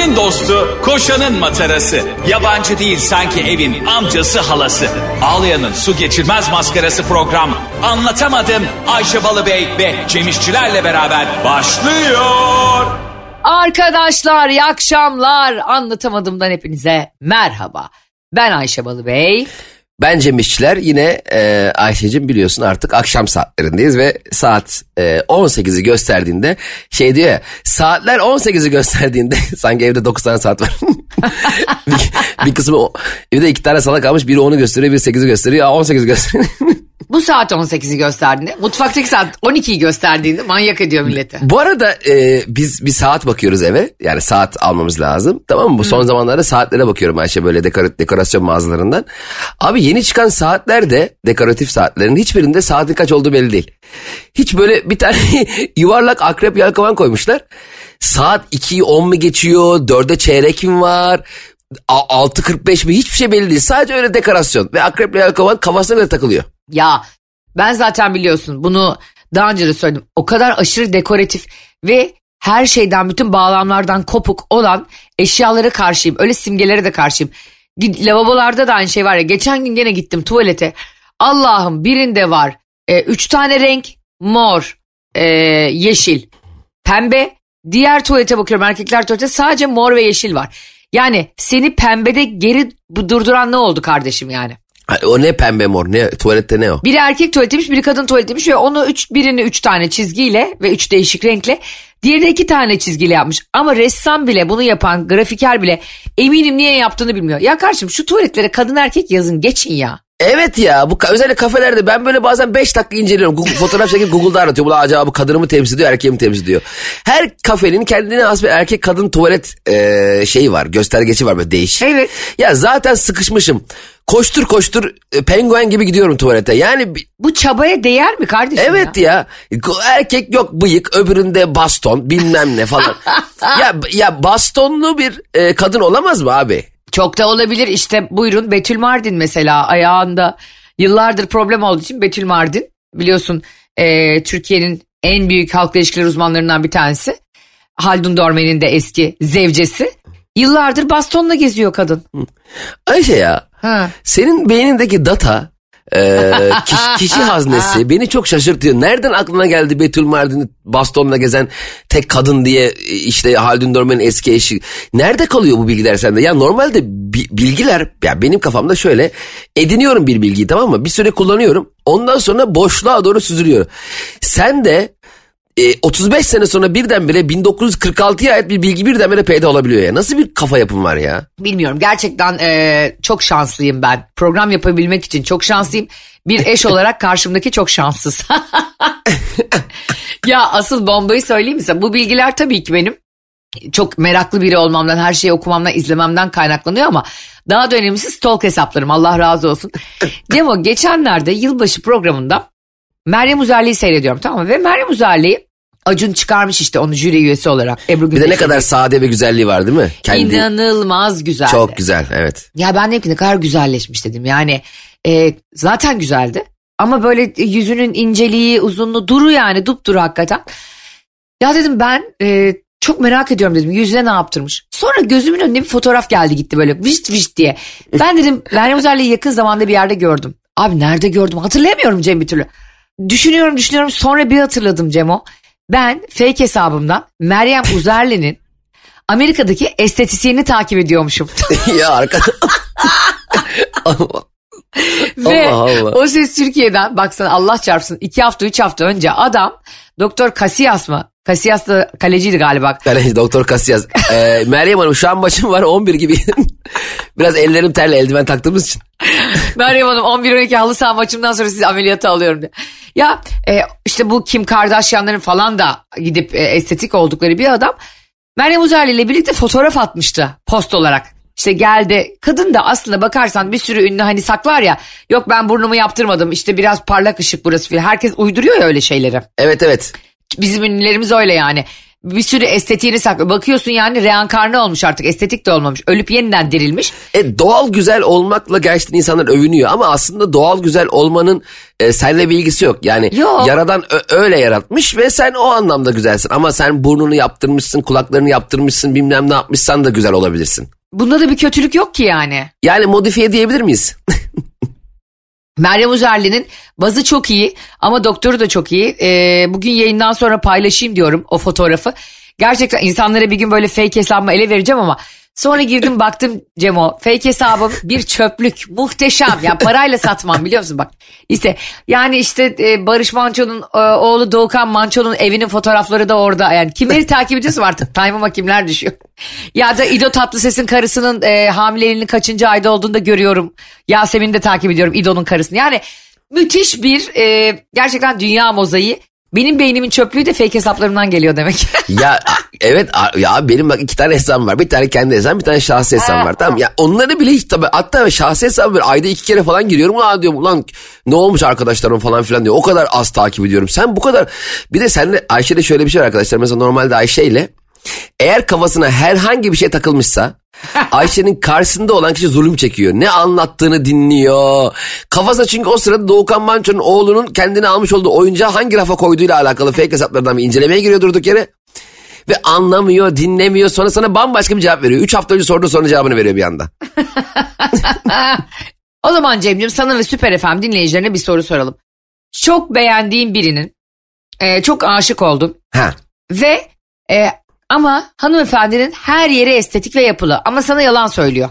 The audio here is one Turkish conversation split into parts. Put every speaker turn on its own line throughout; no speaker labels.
Ayşe'nin dostu, koşanın matarası. Yabancı değil sanki evin amcası halası. Ağlayan'ın su geçirmez maskarası program. Anlatamadım Ayşe Balıbey ve Cemişçilerle beraber başlıyor.
Arkadaşlar iyi akşamlar. Anlatamadımdan hepinize merhaba. Ben Ayşe Balıbey.
Bence Mişçiler yine e, Ayşe'cim biliyorsun artık akşam saatlerindeyiz ve saat e, 18'i gösterdiğinde şey diyor ya saatler 18'i gösterdiğinde sanki evde 9 tane saat var. bir, bir kısmı evde iki tane salak kalmış biri 10'u gösteriyor biri 8'i gösteriyor 18'i gösteriyor.
Bu saat 18'i gösterdiğinde, mutfaktaki saat 12'yi gösterdiğinde manyak ediyor milleti.
Bu arada e, biz bir saat bakıyoruz eve. Yani saat almamız lazım. Tamam mı? Bu son zamanlarda saatlere bakıyorum Ayşe böyle dekor, dekorasyon mağazalarından. Abi yeni çıkan saatler de dekoratif saatlerin hiçbirinde saatin kaç olduğu belli değil. Hiç böyle bir tane yuvarlak akrep yelkovan koymuşlar. Saat 2'yi 10 mu geçiyor? 4'e çeyrek mi var? A- 6.45 mi? Hiçbir şey belli değil. Sadece öyle dekorasyon. Ve akrep yelkovan kafasına göre takılıyor.
Ya ben zaten biliyorsun bunu daha önce de söyledim. O kadar aşırı dekoratif ve her şeyden bütün bağlamlardan kopuk olan eşyalara karşıyım. Öyle simgelere de karşıyım. Lavabolarda da aynı şey var ya. Geçen gün gene gittim tuvalete. Allah'ım birinde var. e, üç tane renk mor, e, yeşil, pembe. Diğer tuvalete bakıyorum erkekler tuvalete sadece mor ve yeşil var. Yani seni pembede geri durduran ne oldu kardeşim yani?
O ne pembe mor ne tuvalette ne o?
Biri erkek tuvaletiymiş, biri kadın tuvaletiymiş ve onu üç, birini üç tane çizgiyle ve üç değişik renkle, diğerini iki tane çizgiyle yapmış. Ama ressam bile bunu yapan, grafiker bile eminim niye yaptığını bilmiyor. Ya kardeşim şu tuvaletlere kadın erkek yazın geçin ya.
Evet ya bu özellikle kafelerde ben böyle bazen 5 dakika inceliyorum. Google, fotoğraf çekip Google'da aratıyorum. Ulan acaba bu kadını mı temsil ediyor erkeği mi temsil ediyor? Her kafenin kendine has bir erkek kadın tuvalet e, şeyi var. Göstergeci var böyle değişik.
Evet.
Ya zaten sıkışmışım. Koştur koştur e, penguen gibi gidiyorum tuvalete. Yani
Bu çabaya değer mi kardeşim
evet ya. erkek yok bıyık öbüründe baston bilmem ne falan. ya ya bastonlu bir e, kadın olamaz mı abi?
Çok da olabilir işte buyurun Betül Mardin mesela ayağında yıllardır problem olduğu için Betül Mardin biliyorsun e, Türkiye'nin en büyük halkla ilişkiler uzmanlarından bir tanesi. Haldun Dorme'nin de eski zevcesi. Yıllardır bastonla geziyor kadın.
Ayşe ya.
Ha.
Senin beynindeki data e, kişi, kişi haznesi beni çok şaşırtıyor. Nereden aklına geldi Betül Mardin'i bastonla gezen tek kadın diye e, işte Haldun Dorme'nin eski eşi. Nerede kalıyor bu bilgiler sende? Ya normalde bi- bilgiler ya benim kafamda şöyle ediniyorum bir bilgiyi tamam mı? Bir süre kullanıyorum. Ondan sonra boşluğa doğru süzülüyor. Sen de e, 35 sene sonra birdenbire 1946'ya ait bir bilgi birdenbire peyda olabiliyor ya. Nasıl bir kafa yapım var ya?
Bilmiyorum gerçekten e, çok şanslıyım ben. Program yapabilmek için çok şanslıyım. Bir eş olarak karşımdaki çok şanssız. ya asıl bombayı söyleyeyim mi? Bu bilgiler tabii ki benim çok meraklı biri olmamdan, her şeyi okumamdan, izlememden kaynaklanıyor ama daha da önemlisi stalk hesaplarım. Allah razı olsun. Cemo geçenlerde yılbaşı programında Meryem Uzerli'yi seyrediyorum tamam mı? Ve Meryem Uzerli'yi Acun çıkarmış işte onu jüri üyesi olarak. Ebru
Bir de ne kadar sade ve güzelliği var değil mi? Kendi
İnanılmaz güzel.
çok güzel evet.
Ya ben dedim ki ne kadar güzelleşmiş dedim. Yani e, zaten güzeldi. Ama böyle yüzünün inceliği, uzunluğu, duru yani dupduru hakikaten. Ya dedim ben e, çok merak ediyorum dedim yüzüne ne yaptırmış. Sonra gözümün önüne bir fotoğraf geldi gitti böyle vişt vişt diye. Ben dedim Meryem Uzerli'yi yakın zamanda bir yerde gördüm. Abi nerede gördüm hatırlayamıyorum Cem bir türlü. Düşünüyorum düşünüyorum sonra bir hatırladım Cemo. Ben fake hesabımdan Meryem Uzerli'nin Amerika'daki estetisyenini takip ediyormuşum.
ya arkadaş. Allah,
Ve
Allah Allah.
o ses Türkiye'den baksana Allah çarpsın iki hafta üç hafta önce adam Doktor Casillas mı? Casillas da kaleciydi galiba.
Kaleci Doktor Kasiyaz. Ee, Meryem Hanım şu an maçım var 11 gibi. Biraz ellerim terle eldiven taktığımız için.
Meryem Hanım 11-12 halı saha maçımdan sonra sizi ameliyata alıyorum diye. Ya e, işte bu Kim Kardashian'ların falan da gidip e, estetik oldukları bir adam. Meryem Uzerli ile birlikte fotoğraf atmıştı post olarak. İşte geldi. Kadın da aslında bakarsan bir sürü ünlü hani saklar ya. Yok ben burnumu yaptırmadım işte biraz parlak ışık burası filan. Herkes uyduruyor ya öyle şeyleri.
Evet evet.
Bizim ünlülerimiz öyle yani. Bir sürü estetiğini saklıyor. Bakıyorsun yani reenkarne olmuş artık estetik de olmamış. Ölüp yeniden dirilmiş.
E, doğal güzel olmakla gerçekten insanlar övünüyor ama aslında doğal güzel olmanın e, seninle bir ilgisi yok. Yani
Yok.
yaradan öyle yaratmış ve sen o anlamda güzelsin. Ama sen burnunu yaptırmışsın, kulaklarını yaptırmışsın, bilmem ne yapmışsan da güzel olabilirsin.
Bunda da bir kötülük yok ki yani.
Yani modifiye diyebilir miyiz?
Meryem Uzerli'nin bazı çok iyi ama doktoru da çok iyi. Ee, bugün yayından sonra paylaşayım diyorum o fotoğrafı. Gerçekten insanlara bir gün böyle fake hesabımı ele vereceğim ama sonra girdim baktım Cemo fake hesabım bir çöplük muhteşem. Ya parayla satmam biliyor musun? Bak işte yani işte e, Barış Manço'nun e, oğlu Doğukan Manço'nun evinin fotoğrafları da orada. Yani kimleri takip ediyorsun artık? Time'ıma kimler düşüyor? Ya da İdo Tatlıses'in karısının e, hamileliğinin kaçıncı ayda olduğunu da görüyorum. Yasemin'i de takip ediyorum İdo'nun karısını. Yani müthiş bir e, gerçekten dünya mozaiği. Benim beynimin çöplüğü de fake hesaplarımdan geliyor demek.
ya evet ya benim bak iki tane hesabım var. Bir tane kendi hesabım bir tane şahsi hesabım var. Tamam ya onları bile hiç tabii hatta şahsi hesabım var. Ayda iki kere falan giriyorum. Ulan diyorum ulan ne olmuş arkadaşlarım falan filan diyor. O kadar az takip ediyorum. Sen bu kadar bir de senle Ayşe'de şöyle bir şey var arkadaşlar. Mesela normalde Ayşe ile eğer kafasına herhangi bir şey takılmışsa Ayşe'nin karşısında olan kişi zulüm çekiyor. Ne anlattığını dinliyor. Kafasına çünkü o sırada Doğukan Manço'nun oğlunun kendini almış olduğu oyuncağı hangi rafa koyduğuyla alakalı fake hesaplardan bir incelemeye giriyor durduk yere. Ve anlamıyor, dinlemiyor. Sonra sana bambaşka bir cevap veriyor. Üç hafta önce sorduğu sorunun cevabını veriyor bir anda.
o zaman Cem'ciğim sana ve Süper FM dinleyicilerine bir soru soralım. Çok beğendiğin birinin e, çok aşık oldun
Ha.
ve e, ama hanımefendinin her yeri estetik ve yapılı ama sana yalan söylüyor.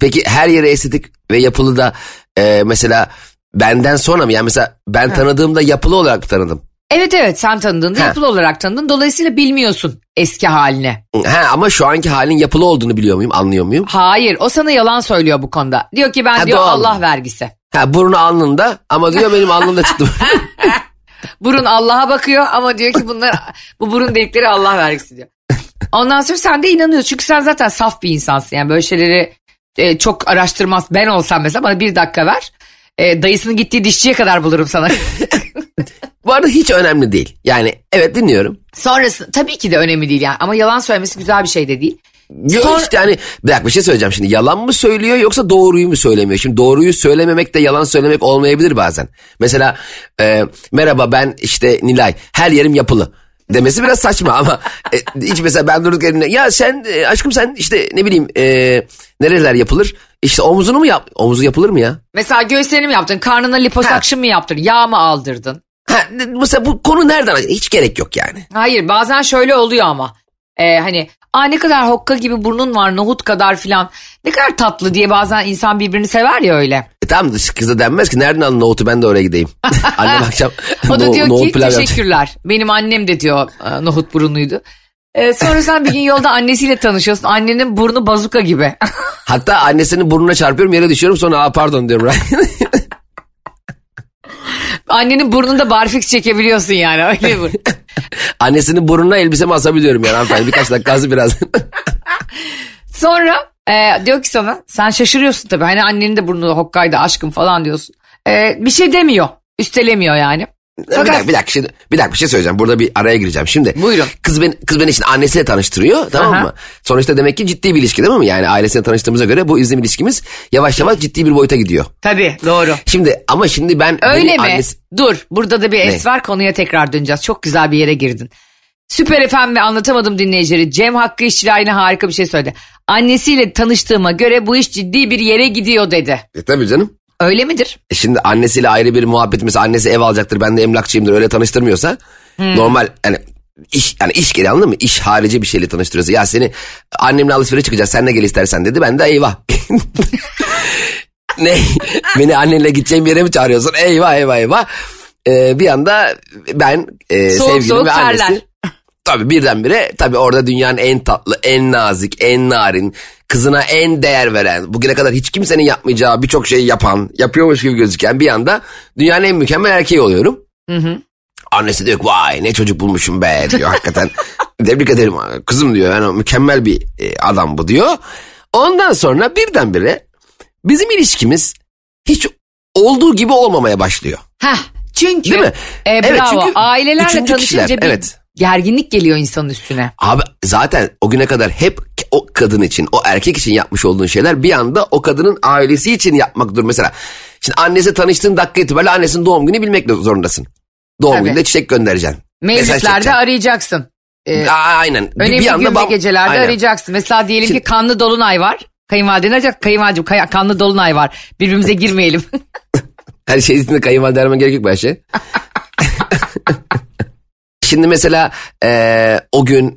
Peki her yere estetik ve yapılı da e, mesela benden sonra mı? Yani mesela ben tanıdığımda yapılı olarak tanıdım?
Evet evet sen tanıdığında
Ha.
yapılı olarak tanıdın dolayısıyla bilmiyorsun eski halini.
Ha, ama şu anki halin yapılı olduğunu biliyor muyum? Anlıyor muyum?
Hayır o sana yalan söylüyor bu konuda. Diyor ki ben
Ha,
diyor
doğal.
Allah vergisi.
Ha burnu alnında ama diyor benim alnımda çıktı.
Burun Allah'a bakıyor ama diyor ki bunlar bu burun delikleri Allah vergisi diyor. Ondan sonra sen de inanıyorsun çünkü sen zaten saf bir insansın yani böyle şeyleri e, çok araştırmaz. Ben olsam mesela bana bir dakika ver. E, dayısının gittiği dişçiye kadar bulurum sana.
Bu arada hiç önemli değil. Yani evet dinliyorum.
Sonrası tabii ki de önemli değil yani ama yalan söylemesi güzel bir şey de değil.
Yok
Sonra-
işte yani bir dakika bir şey söyleyeceğim şimdi. Yalan mı söylüyor yoksa doğruyu mu söylemiyor? Şimdi doğruyu söylememek de yalan söylemek olmayabilir bazen. Mesela e, merhaba ben işte Nilay her yerim yapılı. Demesi biraz saçma ama e, hiç mesela ben durduk yerine ya sen e, aşkım sen işte ne bileyim e, nereler yapılır? İşte omuzunu mu yap? Omuzu yapılır mı ya?
Mesela göğüslerini mi yaptın? Karnına liposuction mı yaptın? Yağ mı aldırdın?
Ha, mesela bu konu nereden? Hiç gerek yok yani.
Hayır bazen şöyle oluyor ama. Ee, hani Aa, ne kadar hokka gibi burnun var nohut kadar filan. Ne kadar tatlı diye bazen insan birbirini sever ya öyle.
E tamam da kıza denmez ki nereden aldın nohutu ben de oraya gideyim. Annem akşam
O da
no-
diyor ki
pilav yapacak.
teşekkürler. Benim annem de diyor nohut burunluydu. Ee, sonra sen bir gün yolda annesiyle tanışıyorsun. Annenin burnu bazuka gibi.
Hatta annesinin burnuna çarpıyorum yere düşüyorum sonra aa pardon diyorum.
Annenin burnunda barfix çekebiliyorsun yani öyle bu.
annesinin burnuna elbisemi asabiliyorum yani hanımefendi birkaç dakikası biraz.
Sonra e, diyor ki sana sen şaşırıyorsun tabii. Hani annenin de burnu hokkaydı aşkım falan diyorsun. E, bir şey demiyor. Üstelemiyor yani.
Bir dakika bir dakika şimdi bir dakika bir şey söyleyeceğim burada bir araya gireceğim şimdi.
Buyurun.
Kız beni, kız beni şimdi annesiyle tanıştırıyor tamam
Aha.
mı? Sonuçta demek ki ciddi bir ilişki değil mi? Yani ailesiyle tanıştığımıza göre bu izlem ilişkimiz yavaş yavaş ciddi bir boyuta gidiyor.
Tabii doğru.
Şimdi ama şimdi ben...
Öyle mi?
annesi-
Dur burada da bir es var konuya tekrar döneceğiz. Çok güzel bir yere girdin. Süper FM ve anlatamadım dinleyicileri. Cem Hakkı İşçiler yine harika bir şey söyledi. Annesiyle tanıştığıma göre bu iş ciddi bir yere gidiyor dedi.
E, tabii canım.
Öyle midir?
E şimdi annesiyle ayrı bir muhabbet mesela annesi ev alacaktır ben de emlakçıyımdır öyle tanıştırmıyorsa
Hmm.
normal yani iş yani iş geri anladın mı? İş harici bir şeyle tanıştırıyorsa ya seni annemle alışverişe çıkacağız sen de gel istersen dedi ben de eyvah. ne beni annenle gideceğim bir yere mi çağırıyorsun eyvah eyvah eyvah. Ee, bir anda ben e,
Soğuk
sevgilim
soğuk
ve annesi
terler.
Tabii birdenbire tabii orada dünyanın en tatlı, en nazik, en narin, kızına en değer veren, bugüne kadar hiç kimsenin yapmayacağı birçok şeyi yapan, yapıyormuş gibi gözüken bir anda dünyanın en mükemmel erkeği oluyorum. Annesi diyor ki vay ne çocuk bulmuşum be diyor hakikaten. Tebrik ederim kızım diyor yani mükemmel bir e, adam bu diyor. Ondan sonra birdenbire bizim ilişkimiz hiç olduğu gibi olmamaya başlıyor.
Heh, çünkü
Değil mi?
E,
Evet,
bravo
çünkü
ailelerle tanışınca
kişiler,
bir,
evet.
Gerginlik geliyor insanın üstüne.
Abi zaten o güne kadar hep o kadın için, o erkek için yapmış olduğun şeyler bir anda o kadının ailesi için yapmak dur. Mesela şimdi annesi tanıştığın dakika itibariyle annesinin doğum günü bilmek zorundasın. Doğum
Tabii.
gününde çiçek göndereceksin. Çekeceksin.
arayacaksın. Ee,
Aa, Aynen. Bir-
önemli
bir anda bam-
gecelerde
Aynen.
arayacaksın. Mesela diyelim
Şimdi-
ki kanlı dolunay var. Kayınvaliden arayacak. Kayınvalidem kay- kanlı dolunay var. Birbirimize girmeyelim.
Her şey içinde kayınvalide araman gerek yok bu Ayşe. Şimdi mesela eee, o gün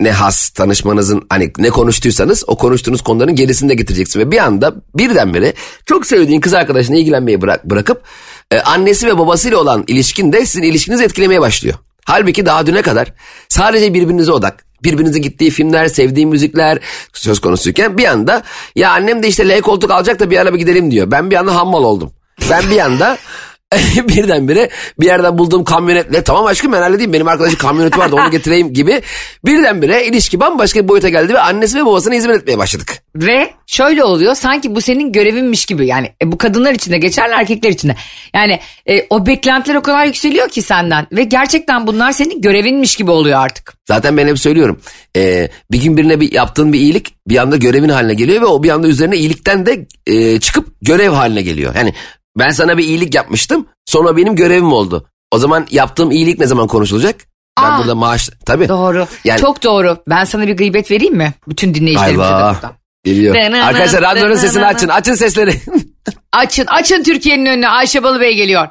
ne has tanışmanızın hani ne konuştuysanız o konuştuğunuz konuların gerisini de getireceksin. Ve bir anda birdenbire çok sevdiğin kız arkadaşına ilgilenmeyi bırak, bırakıp e, annesi ve babasıyla olan ilişkin de sizin ilişkinizi etkilemeye başlıyor. Halbuki daha düne kadar sadece birbirinize odak. Birbirinizin gittiği filmler, sevdiği müzikler söz konusuyken bir anda ya annem de işte L koltuk alacak da bir ara bir gidelim diyor. Ben bir anda hammal oldum. Ben bir anda birdenbire bir yerden bulduğum kamyonetle tamam aşkım ben halledeyim benim arkadaşım kamyoneti vardı onu getireyim gibi birdenbire ilişki bambaşka bir boyuta geldi ve annesi ve babasına hizmet etmeye başladık.
Ve şöyle oluyor sanki bu senin görevinmiş gibi yani e, bu kadınlar için de geçerli erkekler için de. Yani e, o beklentiler o kadar yükseliyor ki senden ve gerçekten bunlar senin görevinmiş gibi oluyor artık.
Zaten ben hep söylüyorum ee, bir gün birine bir yaptığın bir iyilik bir anda görevin haline geliyor ve o bir anda üzerine iyilikten de e, çıkıp görev haline geliyor. Yani ben sana bir iyilik yapmıştım sonra benim görevim oldu. O zaman yaptığım iyilik ne zaman konuşulacak? Ben
Aa,
burada maaş tabii.
Doğru.
Yani-
Çok doğru. Ben sana bir gıybet vereyim mi? Bütün dinleyicilerimize de buradan.
Geliyor. Arkadaşlar radyonun sesini açın. Açın sesleri.
Açın, açın Türkiye'nin önüne. Ayşe Balıbey geliyor.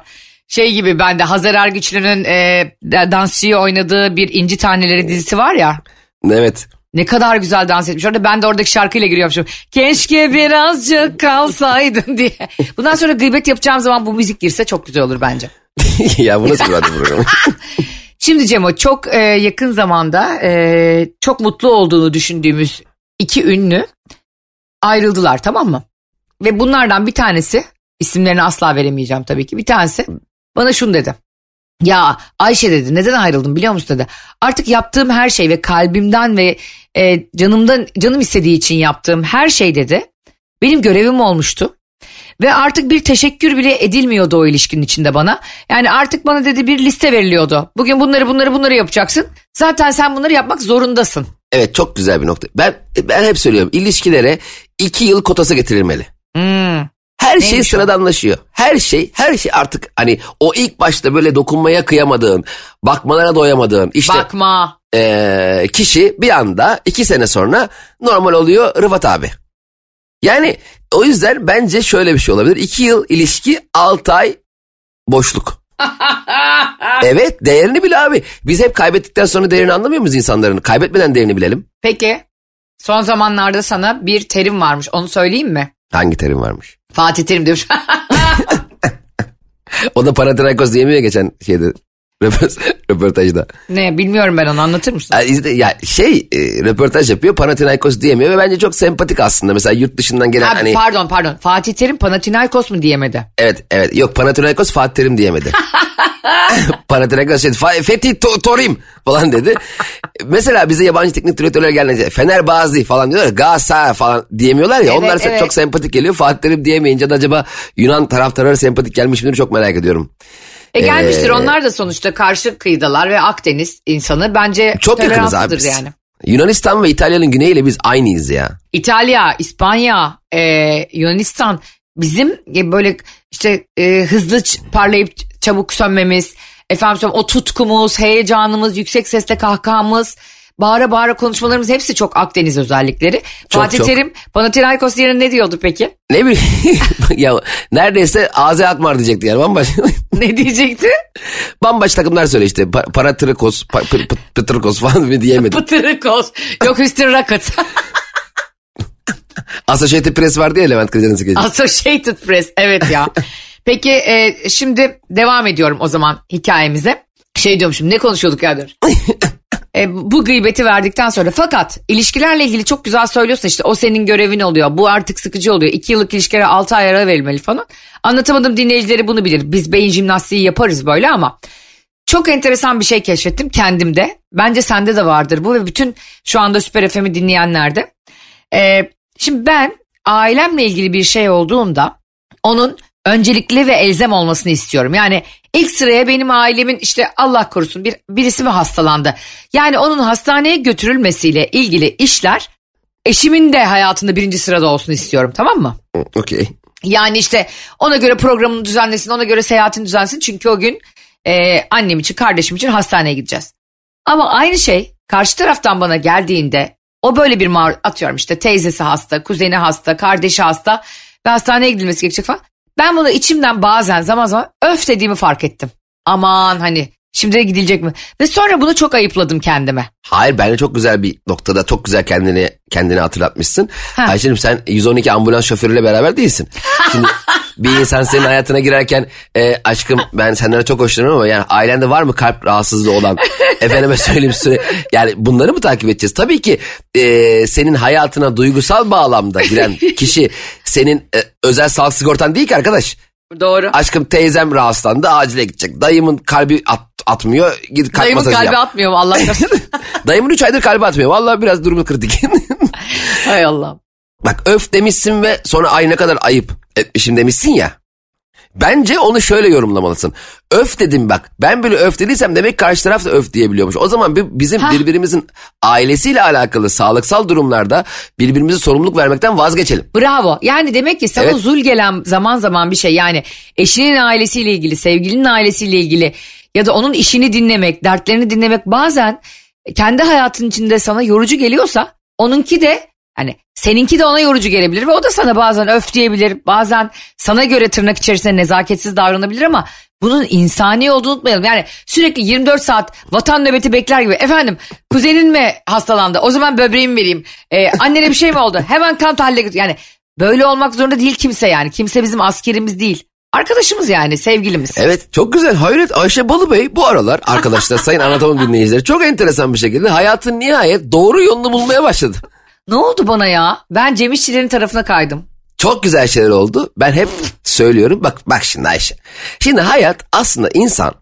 Şey gibi bende Hazar Ergüçlü'nün e, dansçıyı oynadığı bir İnci Taneleri dizisi var ya.
evet.
Ne kadar güzel dans etmiş. Orada ben de oradaki şarkıyla giriyormuşum. Keşke birazcık kalsaydın diye. Bundan sonra gıybet yapacağım zaman bu müzik girse çok güzel olur bence.
ya bu nasıl bir radyo programı?
Şimdi Cemo çok e, yakın zamanda e, çok mutlu olduğunu düşündüğümüz iki ünlü ayrıldılar tamam mı? Ve bunlardan bir tanesi isimlerini asla veremeyeceğim tabii ki bir tanesi bana şunu dedi. Ya Ayşe dedi neden ayrıldın biliyor musun dedi. Artık yaptığım her şey ve kalbimden ve e, canımdan canım istediği için yaptığım her şey dedi. Benim görevim olmuştu. Ve artık bir teşekkür bile edilmiyordu o ilişkinin içinde bana. Yani artık bana dedi bir liste veriliyordu. Bugün bunları bunları bunları yapacaksın. Zaten sen bunları yapmak zorundasın.
Evet çok güzel bir nokta. Ben ben hep söylüyorum ilişkilere iki yıl kotası getirilmeli.
Hmm.
Her şey
Neymiş o?
sıradanlaşıyor. Her şey her şey artık hani o ilk başta böyle dokunmaya kıyamadığın, bakmalara doyamadığın işte
Bakma.
Eee, kişi bir anda iki sene sonra normal oluyor Rıfat abi. Yani o yüzden bence şöyle bir şey olabilir. İki yıl ilişki altı ay boşluk. evet değerini bil abi. Biz hep kaybettikten sonra değerini anlamıyor muyuz insanların? Kaybetmeden değerini bilelim.
Peki son zamanlarda sana bir terim varmış onu söyleyeyim mi?
Hangi terim varmış?
Fatih Terim demiş.
O da Panathinaikos diyemiyor ya geçen şeyde röportajda.
ne bilmiyorum ben onu anlatır mısın?
Ya, ya şey e, röportaj yapıyor Panathinaikos diyemiyor ve bence çok sempatik aslında. Mesela yurt dışından gelen
Abi,
hani
Pardon pardon Fatih Terim Panathinaikos mu diyemedi?
evet evet yok Panathinaikos Fatih Terim diyemedi. Panathinaikos şey, Fethi To- Torim falan dedi. Mesela bize yabancı teknik direktörler geldiğinde Fenerbazi falan diyorlar. Galatasaray falan diyemiyorlar ya.
Evet,
onlar
evet.
çok sempatik geliyor. Fatih Terim diyemeyince de acaba Yunan taraftarları sempatik gelmiş midir çok merak ediyorum.
E gelmiştir
Ee,
onlar da sonuçta karşı kıyıdalar ve Akdeniz insanı bence
Çok yakınız abi biz.
yani.
Yunanistan ve İtalya'nın güneyiyle biz aynıyız ya.
İtalya, İspanya, e, Yunanistan bizim e, böyle işte e, hızlı parlayıp çabuk sönmemiz, efendim o tutkumuz, heyecanımız, yüksek sesle kahkahamız, bağıra bağıra konuşmalarımız hepsi çok Akdeniz özellikleri.
Çok,
Fatih
çok.
Terim Panathinaikos yerine ne diyordu peki?
Ne bileyim ya neredeyse Aze Akmar diyecekti yani bambaşka.
Ne diyecekti?
bambaşka takımlar söyle işte pa, Paratrikos, pa, pı- pı- Pıtırkos falan mı diyemedim.
Pıtırıkos. Yok Hüsnü Rakıt.
Associated Press vardı ya Levent Kırca'nın skeci.
Associated Press evet ya. Peki e, şimdi devam ediyorum o zaman hikayemize. Şey diyormuşum ne konuşuyorduk ya diyor. E, bu gıybeti verdikten sonra fakat ilişkilerle ilgili çok güzel söylüyorsun işte o senin görevin oluyor. Bu artık sıkıcı oluyor. İki yıllık ilişkilere altı ay ara verilmeli falan. Anlatamadım dinleyicileri bunu bilir. Biz beyin jimnastiği yaparız böyle ama çok enteresan bir şey keşfettim kendimde. Bence sende de vardır bu ve bütün şu anda Süper FM'i dinleyenlerde. Ee, şimdi ben ailemle ilgili bir şey olduğunda onun öncelikli ve elzem olmasını istiyorum. Yani İlk sıraya benim ailemin işte Allah korusun bir birisi mi hastalandı? Yani onun hastaneye götürülmesiyle ilgili işler eşimin de hayatında birinci sırada olsun istiyorum tamam mı?
Okey.
Yani işte ona göre programını düzenlesin, ona göre seyahatini düzenlesin. Çünkü o gün e, annem için, kardeşim için hastaneye gideceğiz. Ama aynı şey karşı taraftan bana geldiğinde o böyle bir mar atıyorum işte teyzesi hasta, kuzeni hasta, kardeşi hasta ve hastaneye gidilmesi gerekecek falan. Ben bunu içimden bazen zaman zaman öf dediğimi fark ettim. Aman hani şimdi de gidilecek mi? Ve sonra bunu çok ayıpladım kendime.
Hayır bence çok güzel bir noktada çok güzel kendini kendini hatırlatmışsın. Ayşe'cim sen 112 ambulans şoförüyle beraber değilsin. Şimdi bir insan senin hayatına girerken e, aşkım ben senden çok hoşlanıyorum ama yani ailende var mı kalp rahatsızlığı olan efendime söyleyeyim süre yani bunları mı takip edeceğiz? Tabii ki e, senin hayatına duygusal bağlamda giren kişi senin e, özel sağlık sigortan değil ki arkadaş.
Doğru.
Aşkım teyzem rahatsızlandı acile gidecek. Dayımın kalbi at, atmıyor. Git kalp
Dayımın
masajı
kalbi
yap.
atmıyor mu Allah korusun.
Dayımın 3 aydır kalbi atmıyor. Vallahi biraz durumu kritik.
Hay Allah.
Bak öf demişsin ve sonra ay ne kadar ayıp etmişim demişsin ya. Bence onu şöyle yorumlamalısın. Öf dedim bak. Ben böyle öf dediysem demek karşı taraf da öf diyebiliyormuş. O zaman bizim
Hah.
birbirimizin ailesiyle alakalı sağlıksal durumlarda birbirimize sorumluluk vermekten vazgeçelim.
Bravo. Yani demek ki sana
Evet.
zul gelen zaman zaman bir şey yani eşinin ailesiyle ilgili, sevgilinin ailesiyle ilgili ya da onun işini dinlemek, dertlerini dinlemek bazen kendi hayatın içinde sana yorucu geliyorsa onunki de hani seninki de ona yorucu gelebilir ve o da sana bazen öf diyebilir. Bazen sana göre tırnak içerisinde nezaketsiz davranabilir ama bunun insani olduğunu unutmayalım. Yani sürekli 24 saat vatan nöbeti bekler gibi. Efendim kuzenin mi hastalandı? O zaman böbreğimi vereyim. Ee, annene bir şey mi oldu? Hemen kan tahlile götür. Yani böyle olmak zorunda değil kimse yani. Kimse bizim askerimiz değil. Arkadaşımız yani sevgilimiz.
Evet çok güzel. Hayret Ayşe Balıbey bu aralar arkadaşlar sayın anlatamam dinleyicileri çok enteresan bir şekilde hayatın nihayet doğru yolunu bulmaya başladı.
Ne oldu bana ya? Ben Cem İşçilerin tarafına kaydım.
Çok güzel şeyler oldu. Ben hep söylüyorum. Bak bak şimdi Ayşe. Şimdi hayat aslında insan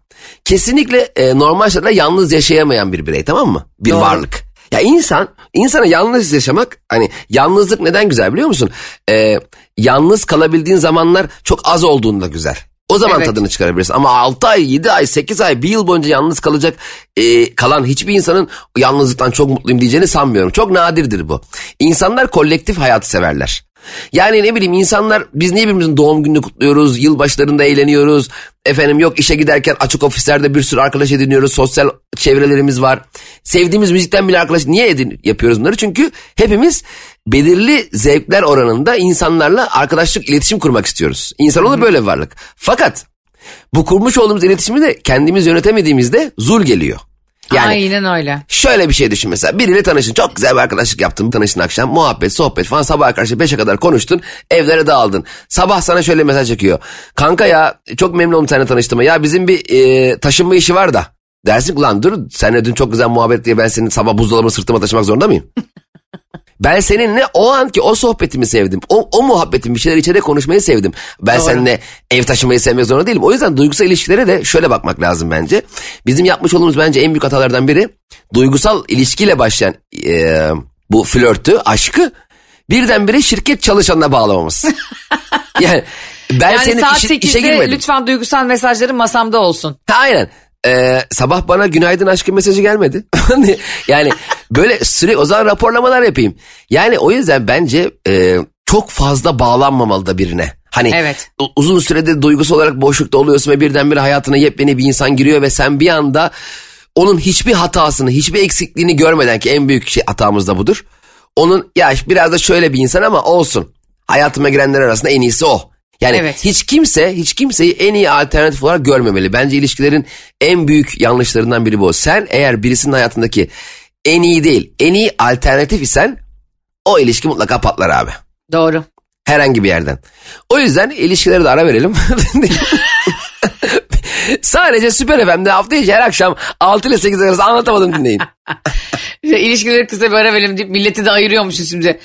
kesinlikle e, normal şartlarda yalnız yaşayamayan bir birey tamam mı? Bir
Doğru.
varlık. Ya insan insana yalnız yaşamak hani yalnızlık neden güzel biliyor musun? E, yalnız kalabildiğin zamanlar çok az olduğunda güzel. O zaman
Evet.
tadını çıkarabilirsin. Ama 6 ay, 7 ay, 8 ay, 1 yıl boyunca yalnız kalacak e, kalan hiçbir insanın yalnızlıktan çok mutluyum diyeceğini sanmıyorum. Çok nadirdir bu. İnsanlar kolektif hayatı severler. Yani ne bileyim insanlar biz niye birbirimizin doğum gününü kutluyoruz, yılbaşlarında eğleniyoruz. Efendim yok işe giderken açık ofislerde bir sürü arkadaş ediniyoruz, sosyal çevrelerimiz var. Sevdiğimiz müzikten bile arkadaş niye edin yapıyoruz bunları? Çünkü hepimiz belirli zevkler oranında insanlarla arkadaşlık, iletişim kurmak istiyoruz. İnsanoğlu böyle bir varlık. Fakat bu kurmuş olduğumuz iletişimi de kendimiz yönetemediğimizde zul geliyor. Yani
Aynen öyle.
Şöyle bir şey düşün mesela biriyle tanıştın çok güzel bir arkadaşlık yaptın tanıştın akşam muhabbet sohbet falan sabah karşı 5'e kadar konuştun evlere dağıldın. Sabah sana şöyle mesaj çekiyor. Kanka ya çok memnun oldum seninle tanıştığıma ya bizim bir e, taşınma işi var da. Dersin ulan dur seninle dün çok güzel muhabbet diye ben senin sabah buzdolabını sırtıma taşımak zorunda mıyım? Ben seninle o anki o sohbetimi sevdim. O, o muhabbetin bir şeyler içeride konuşmayı sevdim. Ben
Doğru.
seninle ev taşımayı sevmek zorunda değilim. O yüzden duygusal ilişkilere de şöyle bakmak lazım bence. Bizim yapmış olduğumuz bence en büyük hatalardan biri duygusal ilişkiyle başlayan e, bu flörtü, aşkı birdenbire şirket çalışanına bağlamamız. yani ben
Yani
senin
saat
işe
8'de
girmedim.
lütfen duygusal mesajların masamda olsun.
Ha, Aynen. Ee, sabah bana günaydın aşkım mesajı gelmedi. yani böyle sürekli o zaman raporlamalar yapayım. Yani o yüzden bence e, çok fazla bağlanmamalı da birine. Hani
Evet.
uzun süredir duygusal olarak boşlukta oluyorsun ve birdenbire hayatına yepyeni bir insan giriyor ve sen bir anda onun hiçbir hatasını, hiçbir eksikliğini görmeden ki en büyük şey hatamız da budur. Onun ya biraz da şöyle bir insan ama olsun. Hayatıma girenler arasında en iyisi o. Yani
Evet.
hiç kimse hiç kimseyi en iyi alternatif olarak görmemeli. Bence ilişkilerin en büyük yanlışlarından biri bu. Sen eğer birisinin hayatındaki en iyi değil, en iyi alternatif isen o ilişki mutlaka patlar abi.
Doğru.
Herhangi bir yerden. O yüzden ilişkilere de ara verelim. Sadece Süper FM'de hafta içi her akşam 6 ile 8 arası anlatamadım dinleyin.
İlişkileri kısa bir ara verelim deyip milleti de ayırıyormuşuz şimdi.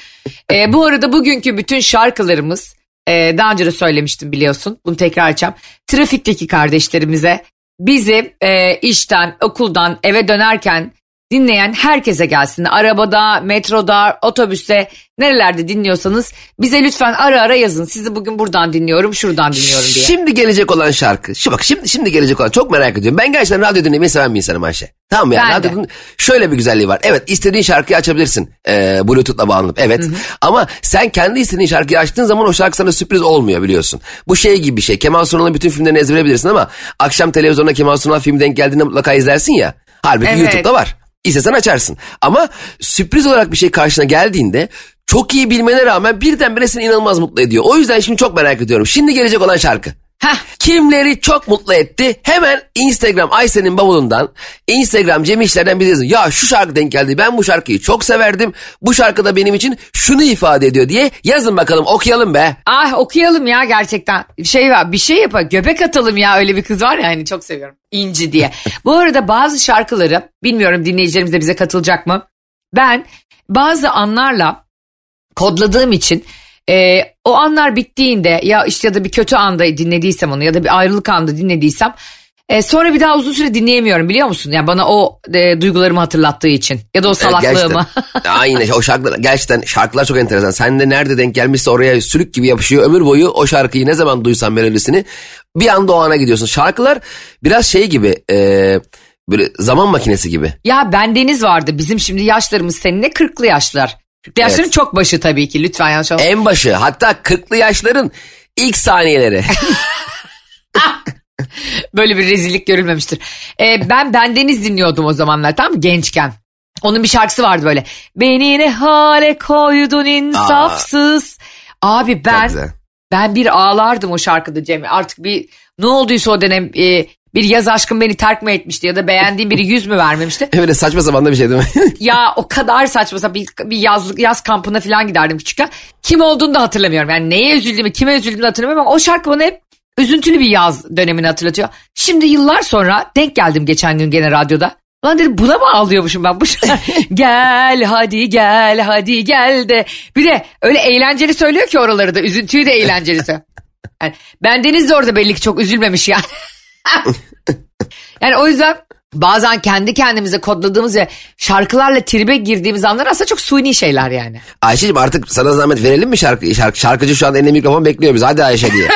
Ee, bu arada bugünkü bütün şarkılarımız e, daha önce de söylemiştim biliyorsun. Bunu tekrar edeceğim. Trafikteki kardeşlerimize bizi e, işten, okuldan eve dönerken dinleyen herkese gelsin. Arabada, metroda, otobüste nerelerde dinliyorsanız bize lütfen ara ara yazın. Sizi bugün buradan dinliyorum, şuradan dinliyorum diye.
Şimdi gelecek olan şarkı. Şu bak şimdi şimdi gelecek olan çok merak ediyorum. Ben gerçekten radyo dinlemeyi seven bir insanım Ayşe. Tamam mı? Yani
Ben de.
radyonun şöyle bir güzelliği var. Evet istediğin şarkıyı açabilirsin. Ee, Bluetooth'la bağlanıp. Evet. Ama sen kendi istediğin şarkıyı açtığın zaman o şarkı sana sürpriz olmuyor biliyorsun. Bu şey gibi bir şey. Kemal Sunal'ın bütün filmlerini ezbere bilirsin ama akşam televizyonda Kemal Sunal film denk geldiğinde mutlaka izlersin ya. Halbuki
Evet.
YouTube'da var. İstesen açarsın. Ama sürpriz olarak bir şey karşına geldiğinde çok iyi bilmene rağmen birdenbire seni inanılmaz mutlu ediyor. O yüzden şimdi çok merak ediyorum. Şimdi gelecek olan şarkı.
Heh.
Kimleri çok mutlu etti? Hemen Instagram Aysen'in bavulundan, Instagram Cem İşler'den bir yazın. Ya şu şarkı denk geldi. Ben bu şarkıyı çok severdim. Bu şarkı da benim için şunu ifade ediyor diye yazın bakalım okuyalım be.
Ah okuyalım ya gerçekten. Şey var bir şey yapalım. Göbek atalım ya öyle bir kız var ya hani çok seviyorum. İnci diye. Bu arada bazı şarkıları bilmiyorum dinleyicilerimiz de bize katılacak mı? Ben bazı anlarla kodladığım için e, o anlar bittiğinde ya işte ya da bir kötü anda dinlediysem onu ya da bir ayrılık anda dinlediysem e, sonra bir daha uzun süre dinleyemiyorum biliyor musun? Yani bana o e, duygularımı hatırlattığı için ya da o
Evet,
salaklığımı.
gerçekten. Aynen o şarkılar gerçekten şarkılar çok enteresan. Sen de nerede denk gelmişse oraya sülük gibi yapışıyor. Ömür boyu o şarkıyı ne zaman duysan melodisini bir anda o ana gidiyorsun. Şarkılar biraz şey gibi e, böyle zaman makinesi gibi.
Ya bendeniz vardı bizim şimdi yaşlarımız seninle 40'lı yaşlar. 40'lı yaşların
Evet.
çok başı tabii ki lütfen yanlış anlamayın.
En başı hatta 40'lı yaşların ilk saniyeleri.
Böyle bir rezillik görülmemiştir. Ee, ben bendeniz dinliyordum o zamanlar mı gençken. Onun bir şarkısı vardı böyle. Beni ne hale koydun insafsız. Abi
Çok
ben ben bir ağlardım o şarkıda Cem. Artık bir ne olduysa o dönem e, bir yaz aşkım beni terk mi etmişti ya da beğendiğim biri yüz mü vermemişti.
Böyle saçma sapan da bir şey değil mi?
Ya o kadar saçma sapan bir, bir yazlık yaz kampına falan giderdim küçükken. Kim olduğunu da hatırlamıyorum. Yani neye üzüldüğümü, kime üzüldüğümü hatırlamıyorum ama o şarkı bana hep üzüntülü bir yaz dönemini hatırlatıyor. Şimdi yıllar sonra denk geldim geçen gün gene radyoda. Lan dedim buna mı ağlıyormuşum ben bu gel hadi gel hadi gel de. Bir de öyle eğlenceli söylüyor ki oraları da üzüntüyü de eğlenceli söylüyor. Yani bendeniz de orada belli ki çok üzülmemiş yani. Yani o yüzden bazen kendi kendimize kodladığımız ve şarkılarla tribe girdiğimiz anlar aslında çok suni şeyler yani.
Ayşe'cim artık sana zahmet verelim mi şarkı? şarkı şarkıcı şu an eline mikrofon bekliyor biz. Hadi Ayşe diye.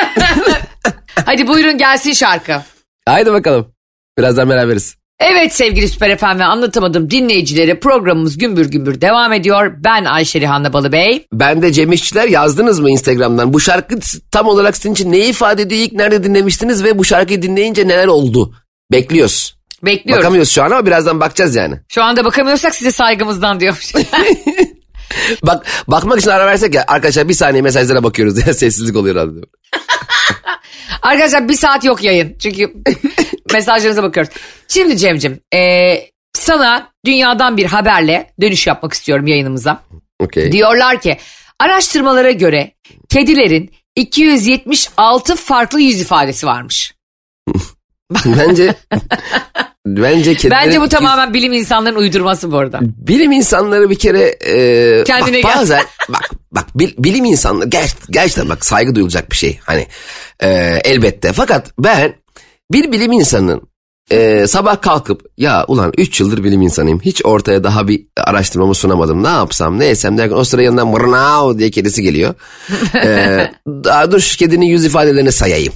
Hadi buyurun gelsin şarkı.
Haydi bakalım. Birazdan beraberiz.
Evet sevgili Süper FM ve anlatamadım dinleyicileri programımız gümbür gümbür devam ediyor. Ben Ayşe Rihanna Balıbey.
Ben de Cem İşçiler yazdınız mı Instagram'dan? Bu şarkı tam olarak sizin için neyi ifade ediyor? İlk nerede dinlemiştiniz ve bu şarkıyı dinleyince neler oldu? Bekliyoruz.
Bekliyoruz.
Bakamıyoruz şu an ama birazdan bakacağız yani.
Şu anda bakamıyorsak size saygımızdan diyormuş.
Bak bakmak için ara versek ya arkadaşlar bir saniye mesajlara bakıyoruz diye sessizlik oluyor radyo.
Arkadaşlar bir saat yok yayın. Çünkü mesajlarınıza bakıyoruz. Şimdi Cem'cim e, sana dünyadan bir haberle dönüş yapmak istiyorum yayınımıza.
Okey.
Diyorlar ki araştırmalara göre kedilerin 276 farklı yüz ifadesi varmış.
Bence bence kedilerin-
Bence bu tamamen bilim insanların uydurması bu arada.
bilim insanları bir kere e,
Kendine
bak,
gel.
bazen bak bak bil- bilim insanları ger- gerçekten bak saygı duyulacak bir şey hani e, elbette fakat ben bir bilim insanının e, sabah kalkıp ya ulan 3 yıldır bilim insanıyım hiç ortaya daha bir araştırmamı sunamadım ne yapsam ne etsem derken o sıra yanından mırnav diye kedisi geliyor. e, daha dur şu kedinin yüz ifadelerini sayayım.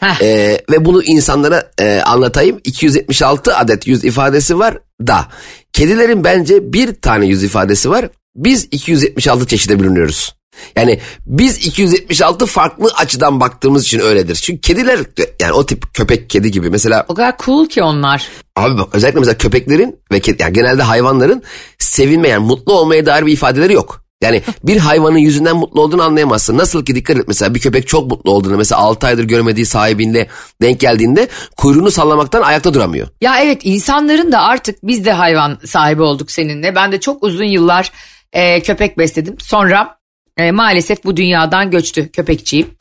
Heh.
Ee, ve bunu insanlara e, anlatayım. 276 adet yüz ifadesi var da. Kedilerin bence bir tane yüz ifadesi var. Biz 276 çeşide bölünüyoruz. Yani biz 276 farklı açıdan baktığımız için öyledir. Çünkü kediler yani o tip köpek kedi gibi mesela
O kadar cool ki onlar.
abi bak özellikle mesela köpeklerin ve kedi, yani genelde hayvanların sevinme yani mutlu olmaya dair bir ifadeleri yok. Yani bir hayvanın yüzünden mutlu olduğunu anlayamazsın. Nasıl ki dikkat et mesela bir köpek çok mutlu olduğunu mesela 6 aydır görmediği sahibiyle denk geldiğinde kuyruğunu sallamaktan ayakta duramıyor.
Ya evet insanların da artık biz de hayvan sahibi olduk seninle. Ben de çok uzun yıllar e, köpek besledim. Sonra e, maalesef bu dünyadan göçtü köpekçiyim.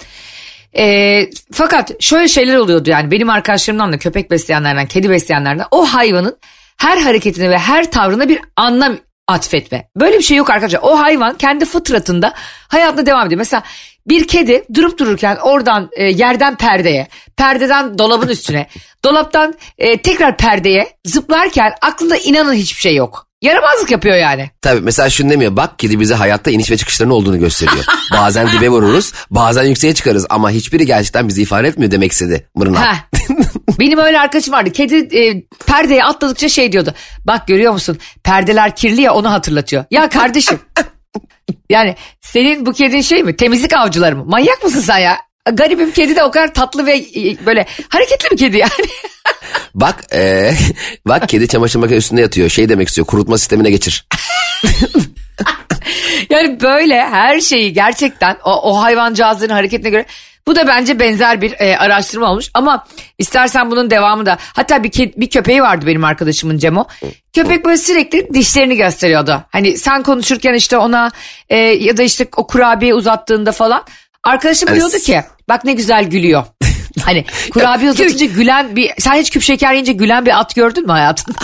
E, fakat şöyle şeyler oluyordu yani benim arkadaşlarımdan da köpek besleyenlerden, kedi besleyenlerden o hayvanın her hareketine ve her tavrına bir anlam atfetme. Böyle bir şey yok arkadaşlar. O hayvan kendi fıtratında hayatına devam ediyor. Mesela bir kedi durup dururken oradan e, yerden perdeye, perdeden dolabın üstüne, dolaptan e, tekrar perdeye zıplarken aklında inanın hiçbir şey yok. Yaramazlık yapıyor yani.
Tabii mesela şunu demiyor bak kedi bize hayatta iniş ve çıkışların olduğunu gösteriyor. bazen dibe vururuz bazen yükseğe çıkarız ama hiçbiri gerçekten bizi ifade etmiyor demek istedi mırna.
Benim öyle arkadaşım vardı. Kedi e, perdeye atladıkça şey diyordu. Bak görüyor musun perdeler kirli ya onu hatırlatıyor. Ya kardeşim yani senin bu kedin şey mi temizlik avcıları mı? Manyak mısın sen ya? Garibim kedi de o kadar tatlı ve e, böyle hareketli bir kedi yani.
Bak e, bak kedi çamaşır makinesi üstünde yatıyor şey demek istiyor kurutma sistemine geçir.
yani böyle her şeyi gerçekten o, o hayvancağızların hareketine göre bu da bence benzer bir e, araştırma olmuş ama istersen bunun devamı da hatta bir, ke- bir köpeği vardı benim arkadaşımın Cemo. Köpek böyle sürekli dişlerini gösteriyordu. Hani sen konuşurken işte ona e, ya da işte o kurabiye uzattığında falan arkadaşım
Hani
diyordu ki bak ne güzel gülüyor. Hani kurabiye uzatınca gülen bir sen hiç küp şeker yiyince gülen bir at gördün mü hayatında?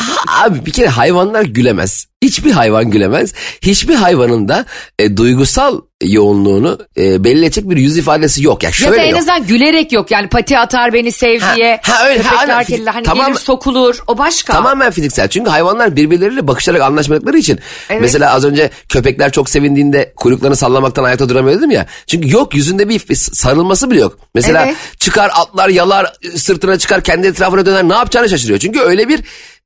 Abi bir kere hayvanlar gülemez. Hiçbir hayvan gülemez. Hiçbir hayvanın da e, duygusal yoğunluğunu e, belli edecek bir yüz ifadesi yok. Ya
Ya
şöyle
da en
yok.
azından gülerek yok yani pati atar beni sev
Ha,
diye.
ha, öyle, ha,
Köpekler kediler hani
Tamam.
gelir sokulur o başka.
Tamamen fiziksel. Çünkü hayvanlar birbirleriyle bakışarak anlaşmadıkları için.
Evet.
Mesela az önce köpekler çok sevindiğinde kuyruklarını sallamaktan ayakta duramıyor dedim ya. Çünkü yok yüzünde bir sarılması bile yok. Mesela
Evet.
çıkar atlar yalar sırtına çıkar kendi etrafına döner ne yapacağını şaşırıyor. Çünkü öyle bir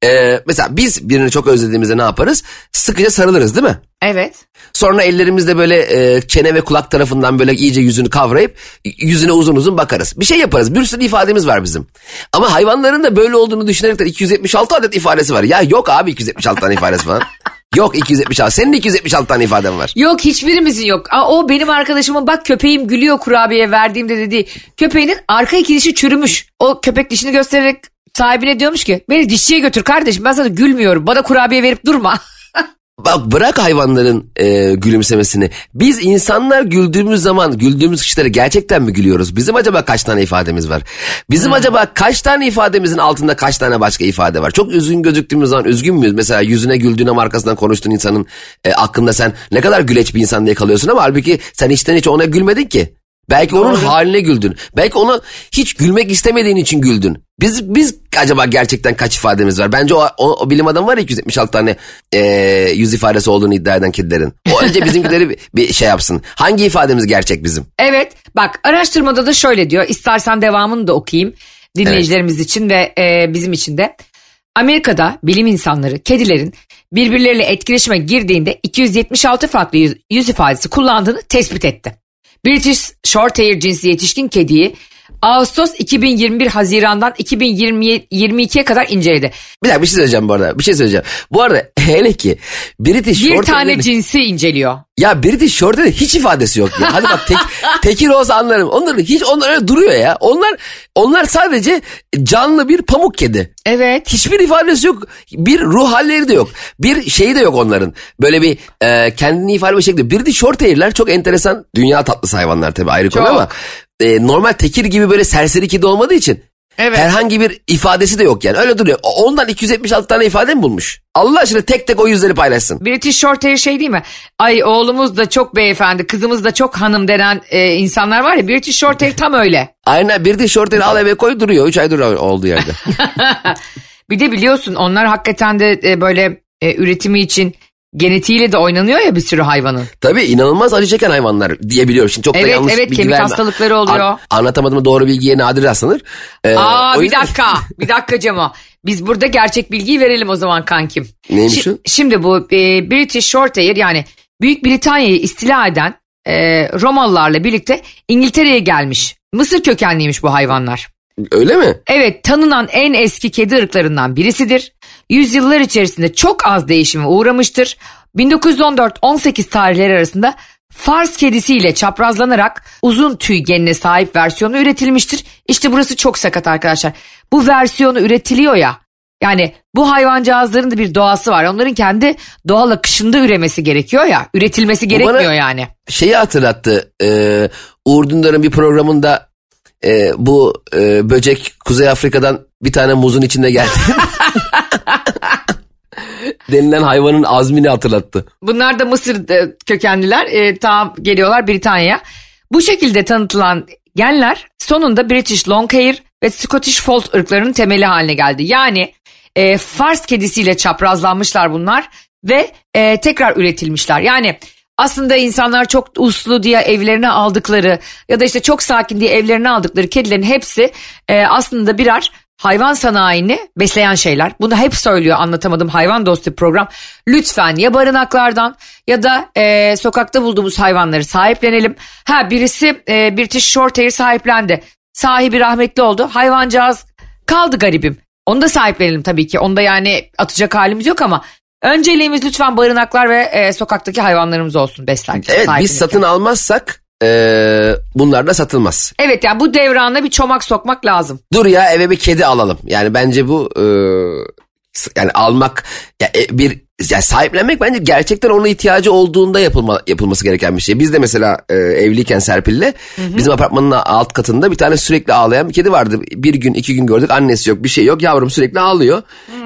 e, mesela biz birini çok özlediğimizde ne yaparız? Sıkıca sarılırız değil mi?
Evet.
Sonra ellerimizle böyle e, çene ve kulak tarafından böyle iyice yüzünü kavrayıp yüzüne uzun uzun bakarız. Bir şey yaparız. Bir sürü ifademiz var bizim. Ama hayvanların da böyle olduğunu düşünerekten 276 adet ifadesi var. Ya yok abi 276 tane ifadesi falan. yok 276. Senin de 276 tane ifaden var.
Yok hiçbirimizin yok. Aa, o benim arkadaşımın bak köpeğim gülüyor kurabiye verdiğimde dediği. Köpeğinin arka iki dişi çürümüş. O köpek dişini göstererek sahibine diyormuş ki beni dişçiye götür kardeşim ben sana gülmüyorum. Bana kurabiye verip durma.
Bak bırak hayvanların e, gülümsemesini. Biz insanlar güldüğümüz zaman güldüğümüz kişilere gerçekten mi gülüyoruz? Bizim acaba kaç tane ifademiz var? Bizim acaba kaç tane ifademizin altında kaç tane başka ifade var? Çok üzgün gözüktüğümüz zaman üzgün müyüz? Mesela yüzüne güldüğün ama arkasından konuştuğun insanın e, aklında sen ne kadar güleç bir insan diye kalıyorsun ama halbuki sen içten içe ona gülmedin ki. Belki onun haline güldün. Belki onu hiç gülmek istemediğin için güldün. Biz biz acaba gerçekten kaç ifademiz var? Bence o, o, o bilim adamı var ya 276 tane e, yüz ifadesi olduğunu iddia eden kedilerin. O önce bizimkileri bir, bir şey yapsın. Hangi ifademiz gerçek bizim?
Evet bak araştırmada da şöyle diyor. İstersen devamını da okuyayım dinleyicilerimiz için ve e, bizim için de. Amerika'da bilim insanları kedilerin birbirleriyle etkileşime girdiğinde 276 farklı yüz, yüz ifadesi kullandığını tespit etti. British Shorthair cinsi yetişkin kediyi Ağustos 2021 Haziran'dan 2022'ye kadar inceledi.
Bir dakika bir şey söyleyeceğim bu arada. Bir şey söyleyeceğim. Bu arada hele ki British
Bir
Short
tane cinsi inceliyor.
Ya British Short Hair'in hiç ifadesi yok ya. Hadi bak tek, tekir olsa anlarım. Onların hiç onlar öyle duruyor ya. Onlar onlar sadece canlı bir pamuk kedi.
Evet.
Hiçbir ifadesi yok. Bir ruh halleri de yok. Bir şeyi de yok onların. Böyle bir e, kendini ifade bir şekilde. Bir de short hair'ler çok enteresan. Dünya tatlısı hayvanlar tabii ayrı konu
Çok.
ama. E, normal tekir gibi böyle serseri kedi olmadığı için.
Evet.
Herhangi bir ifadesi de yok yani. Öyle duruyor. Ondan 276 tane ifade mi bulmuş? Allah aşkına tek tek o yüzleri paylaşsın.
British Shorthair şey değil mi? Ay oğlumuz da çok beyefendi, kızımız da çok hanım denen e, insanlar var ya. British Shorthair tam öyle.
Aynen bir de short hair al eve koy duruyor. 3 aydır olduğu yerde.
Bir de biliyorsun onlar hakikaten de e, böyle e, üretimi için genetiğiyle de oynanıyor ya bir sürü hayvanın.
Tabii inanılmaz acı çeken hayvanlar diyebiliyorum. Şimdi çok da
Evet,
yanlış
evet,
bilgi
kemik
verme.
hastalıkları oluyor.
An- anlatamadığım doğru bilgiye nadir rastlanır. Ee,
Aa bir
yüzden-
dakika, bir dakika Cemo. Biz burada gerçek bilgiyi verelim o zaman kankim.
Neymiş
Şi-
o?
Şimdi bu e, British Shorthair yani Büyük Britanya'yı istila eden e, Romalılarla birlikte İngiltere'ye gelmiş. Mısır kökenliymiş bu hayvanlar.
Öyle mi?
Evet tanınan en eski kedi ırklarından birisidir. Yüzyıllar içerisinde çok az değişime uğramıştır. 1914-18 tarihleri arasında Fars kedisiyle çaprazlanarak uzun tüy genine sahip versiyonu üretilmiştir. İşte burası çok sakat arkadaşlar. Bu versiyonu üretiliyor ya. Yani bu hayvancağızların da bir doğası var. Onların kendi doğal akışında üremesi gerekiyor ya. Üretilmesi gerekmiyor
bana-
yani.
Şeyi hatırlattı. E, Uğur Dündar'ın bir programında e, bu e, böcek Kuzey Afrika'dan bir tane muzun içinde geldi. denilen hayvanın azmini hatırlattı.
Bunlar da Mısır e, kökenliler. E, tam geliyorlar Britanya'ya. Bu şekilde tanıtılan genler sonunda British Longhair ve Scottish Fold ırklarının temeli haline geldi. Yani e, Fars kedisiyle çaprazlanmışlar bunlar ve e, tekrar üretilmişler. Yani aslında insanlar çok uslu diye evlerine aldıkları ya da işte çok sakin diye evlerine aldıkları kedilerin hepsi e, aslında birer hayvan sanayini besleyen şeyler. Bunu hep söylüyor anlatamadım hayvan dostu program. Lütfen ya barınaklardan ya da e, sokakta bulduğumuz hayvanları sahiplenelim. Ha birisi e, British Shorthair sahiplendi. Sahibi rahmetli oldu. Hayvancağız kaldı garibim. Onu da sahiplenelim tabii ki. Onda yani atacak halimiz yok ama önceliğimiz lütfen barınaklar ve e, sokaktaki hayvanlarımız olsun beslerken.
Evet biz satın almazsak e, bunlar da satılmaz.
Evet yani bu devrana bir çomak sokmak lazım.
Dur ya eve bir kedi alalım. Yani bence bu e, yani almak ya e, bir yani sahiplenmek bence gerçekten ona ihtiyacı olduğunda yapılma, yapılması gereken bir şey. Biz de mesela e, evliyken Serpil'le bizim apartmanın alt katında bir tane sürekli ağlayan bir kedi vardı. Bir gün iki gün gördük annesi yok bir şey yok yavrum sürekli ağlıyor.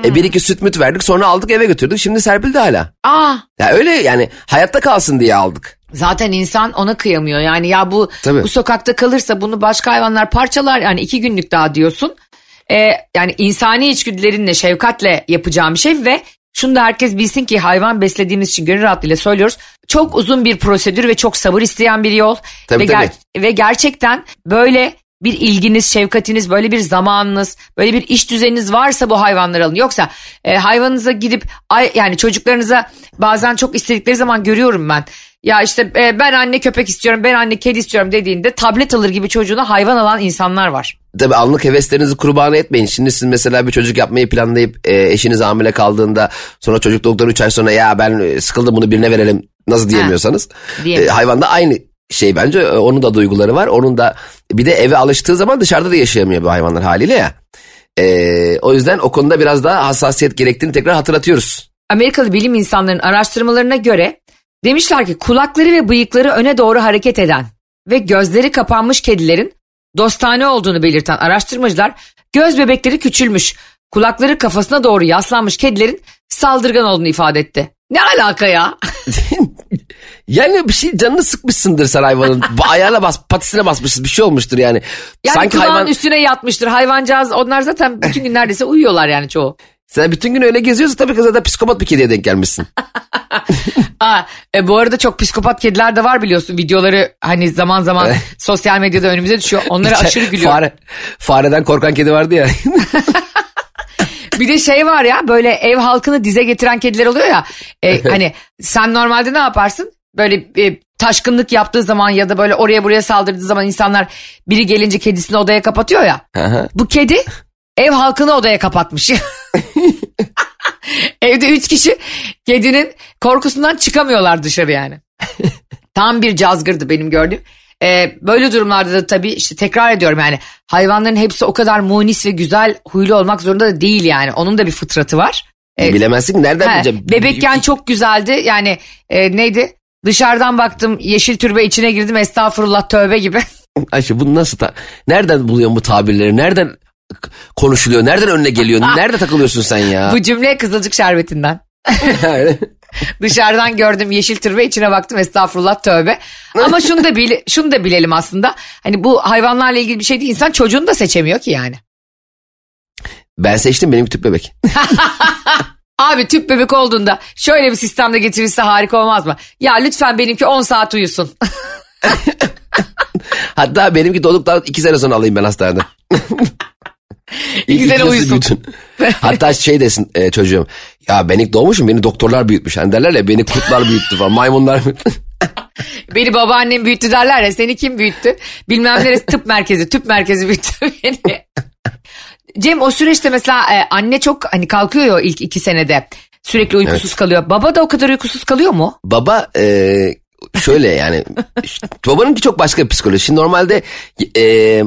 E, bir iki süt müt verdik sonra aldık eve götürdük. Şimdi Serpil de hala.
Aa
Ya öyle yani hayatta kalsın diye aldık.
Zaten insan ona kıyamıyor. Yani ya bu
Tabii.
bu sokakta kalırsa bunu başka hayvanlar parçalar. Yani iki günlük daha diyorsun. Ee, yani insani içgüdülerinle, şefkatle yapacağım bir şey ve şunu da herkes bilsin ki hayvan beslediğimiz için gönül rahatlığıyla söylüyoruz. Çok uzun bir prosedür ve çok sabır isteyen bir yol.
Tabii,
ve,
tabii.
ve gerçekten böyle bir ilginiz, şefkatiniz, böyle bir zamanınız, böyle bir iş düzeniniz varsa bu hayvanları alın. Yoksa e, hayvanınıza gidip ay, yani çocuklarınıza bazen çok istedikleri zaman görüyorum ben. Ya işte e, ben anne köpek istiyorum, ben anne kedi istiyorum dediğinde tablet alır gibi çocuğuna hayvan alan insanlar var.
Tabii anlık heveslerinizi kurban etmeyin. Şimdi siz mesela bir çocuk yapmayı planlayıp e, eşiniz hamile kaldığında sonra çocuk doktor 3 ay sonra ya ben e, sıkıldım bunu birine verelim nasıl diyemiyorsanız.
diyemiyor.
E, hayvanda aynı şey bence E, onun da duyguları var. Onun da bir de eve alıştığı zaman dışarıda da yaşayamıyor bu hayvanlar haliyle ya. E, o yüzden o konuda biraz daha hassasiyet gerektiğini tekrar hatırlatıyoruz.
Amerikalı bilim insanlarının araştırmalarına göre demişler ki kulakları ve bıyıkları öne doğru hareket eden ve gözleri kapanmış kedilerin dostane olduğunu belirten araştırmacılar göz bebekleri küçülmüş, kulakları kafasına doğru yaslanmış kedilerin saldırgan olduğunu ifade etti. Ne alaka ya?
Yani bir şey canını sıkmışsındır sen hayvanın. Ayağına bas, patisine basmışsın bir şey olmuştur yani.
Yani
Sanki
kulağın
hayvan
üstüne yatmıştır hayvancağız. Onlar zaten bütün gün neredeyse uyuyorlar yani çoğu.
Sen bütün gün öyle geziyorsun tabii ki zaten psikopat bir kediye denk gelmişsin.
Aa, e, bu arada çok psikopat kediler de var biliyorsun. Videoları hani zaman zaman sosyal medyada önümüze düşüyor. Onlara aşırı gülüyorum.
Fare, fareden korkan kedi vardı ya.
Bir de şey var ya böyle ev halkını dize getiren kediler oluyor ya. E, hani sen normalde ne yaparsın? Böyle e, taşkınlık yaptığı zaman ya da böyle oraya buraya saldırdığı zaman insanlar biri gelince kedisini odaya kapatıyor ya. Bu kedi ev halkını odaya kapatmış. Evde üç kişi kedinin korkusundan çıkamıyorlar dışarı yani. Tam bir cazgırdı benim gördüğüm. Ee, böyle durumlarda da tabii işte tekrar ediyorum yani hayvanların hepsi o kadar munis ve güzel huylu olmak zorunda da değil yani. Onun da bir fıtratı var. Evet.
Bilemezsin nereden
He,
bileceğim.
bebekken çok güzeldi yani e, neydi? Dışarıdan baktım yeşil türbe içine girdim estağfurullah tövbe gibi.
Ayşe bu nasıl ta- nereden buluyorsun bu tabirleri? Nereden konuşuluyor? Nereden önüne geliyor? Nerede takılıyorsun sen ya?
Bu cümle kızılcık şerbetinden. Dışarıdan gördüm yeşil türbe içine baktım estağfurullah tövbe. Ama şunu da bile, şunu da bilelim aslında. Hani bu hayvanlarla ilgili bir şey değil. İnsan çocuğunu da seçemiyor ki yani.
ben seçtim benim tüp bebek.
Abi tüp bebek olduğunda şöyle bir sistemde getirirse harika olmaz mı? Ya lütfen benimki 10 saat uyusun.
Hatta benimki doğduktan iki sene sonra alayım ben hastaneden. Nasıl
uyusun.
Hatta şey desin e, çocuğum. Ya ben ilk doğmuşum beni doktorlar büyütmüş. Hani derler ya beni kurtlar büyüttü falan maymunlar.
Beni babaannem büyüttü derler ya seni kim büyüttü? Bilmem neresi tıp merkezi tüp merkezi büyüttü beni. Cem o süreçte mesela e, anne çok hani kalkıyor ya ilk iki senede. Sürekli uykusuz kalıyor. Baba da o kadar uykusuz kalıyor mu?
Baba e, şöyle yani babanınki çok başka bir psikoloji. Şimdi normalde e,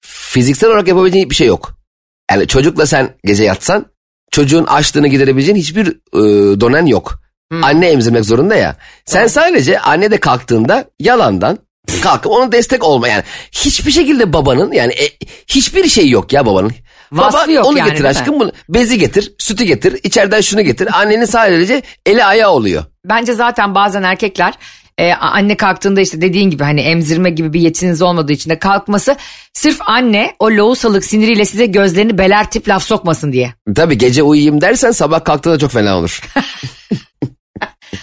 fiziksel olarak yapabileceğin bir şey yok. Yani çocukla sen gece yatsan çocuğun açlığını giderebileceğin hiçbir e, donen yok. Anne emzirmek zorunda ya. Sen sadece anne de kalktığında yalandan kalkıp ona destek olma yani. Hiçbir şekilde babanın yani e, hiçbir şey yok ya babanın.
Vasfı
Baba
yok
onu
yani,
getir aşkım bunu. Bezi getir, sütü getir, içeriden şunu getir. Annenin sadece eli ayağı oluyor.
Bence zaten bazen erkekler e, anne kalktığında işte dediğin gibi hani emzirme gibi bir yetiniz olmadığı için de kalkması sırf anne o lohusalık siniriyle size gözlerini belertip laf sokmasın diye.
Tabii gece uyuyayım dersen sabah kalktığında çok fena olur.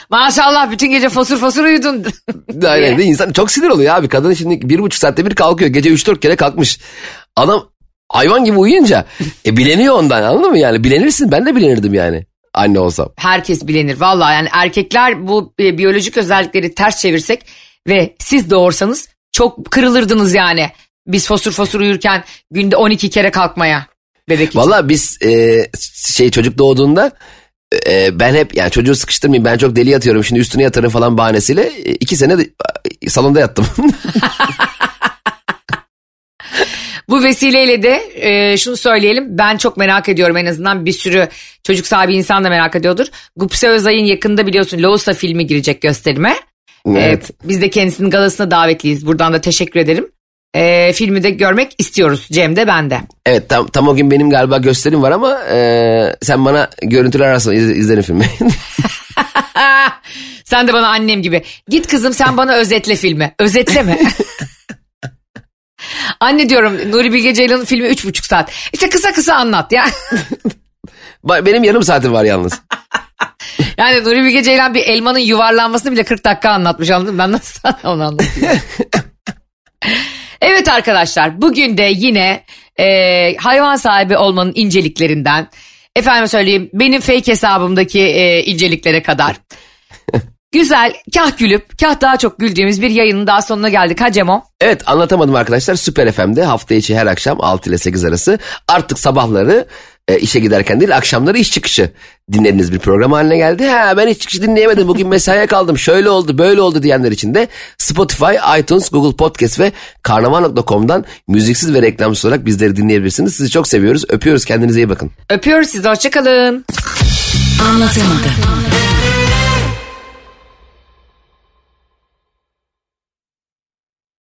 Maşallah bütün gece fosur fosur uyudun.
Aynen de insan çok sinir oluyor abi. Kadın şimdi bir buçuk saatte bir kalkıyor. Gece üç dört kere kalkmış. Adam hayvan gibi uyuyunca e, bileniyor ondan anladın mı yani? Bilenirsin ben de bilenirdim yani anne olsam.
Herkes bilenir vallahi yani erkekler bu e, biyolojik özellikleri ters çevirsek ve siz doğursanız çok kırılırdınız yani. Biz fosur fosur uyurken günde 12 kere kalkmaya bebek için.
Valla biz e, şey çocuk doğduğunda e, ben hep yani çocuğu sıkıştırmayayım ben çok deli yatıyorum şimdi üstüne yatarım falan bahanesiyle e, iki sene de, e, salonda yattım.
Bu vesileyle de e, şunu söyleyelim. Ben çok merak ediyorum en azından bir sürü çocuk sahibi insan da merak ediyordur. Gupse Özay'ın yakında biliyorsun Loğusa filmi girecek gösterime.
evet.
E, biz de kendisinin galasına davetliyiz. Buradan da teşekkür ederim. E, filmi de görmek istiyoruz. Cem de ben de.
Evet tam, tam o gün benim galiba gösterim var ama e, sen bana görüntüler arasında iz, izlerim filmi.
sen de bana annem gibi. Git kızım sen bana özetle filmi. Özetleme. Anne diyorum Nuri Bilge Ceylan'ın filmi üç buçuk saat. İşte kısa kısa anlat ya.
Benim yarım saatim var yalnız.
Yani Nuri Bilge Ceylan bir elmanın yuvarlanmasını bile 40 dakika anlatmış anladın? Ben nasıl sana onu anlatayım? evet arkadaşlar bugün de yine e, hayvan sahibi olmanın inceliklerinden efendim söyleyeyim benim fake hesabımdaki e, inceliklere kadar. Güzel kah gülüp kah daha çok güldüğümüz bir yayının daha sonuna geldik ha Cemo?
Evet anlatamadım arkadaşlar Süper FM'de hafta içi her akşam 6 ile 8 arası artık sabahları e, işe giderken değil akşamları iş çıkışı dinlediğiniz bir program haline geldi. Ha ben iş çıkışı dinleyemedim bugün mesaiye kaldım şöyle oldu böyle oldu diyenler için de Spotify, iTunes, Google Podcast ve karnaval.com'dan müziksiz ve reklamsız olarak bizleri dinleyebilirsiniz. Sizi çok seviyoruz öpüyoruz kendinize iyi bakın.
Öpüyoruz sizi hoşçakalın.
Anlatamadım.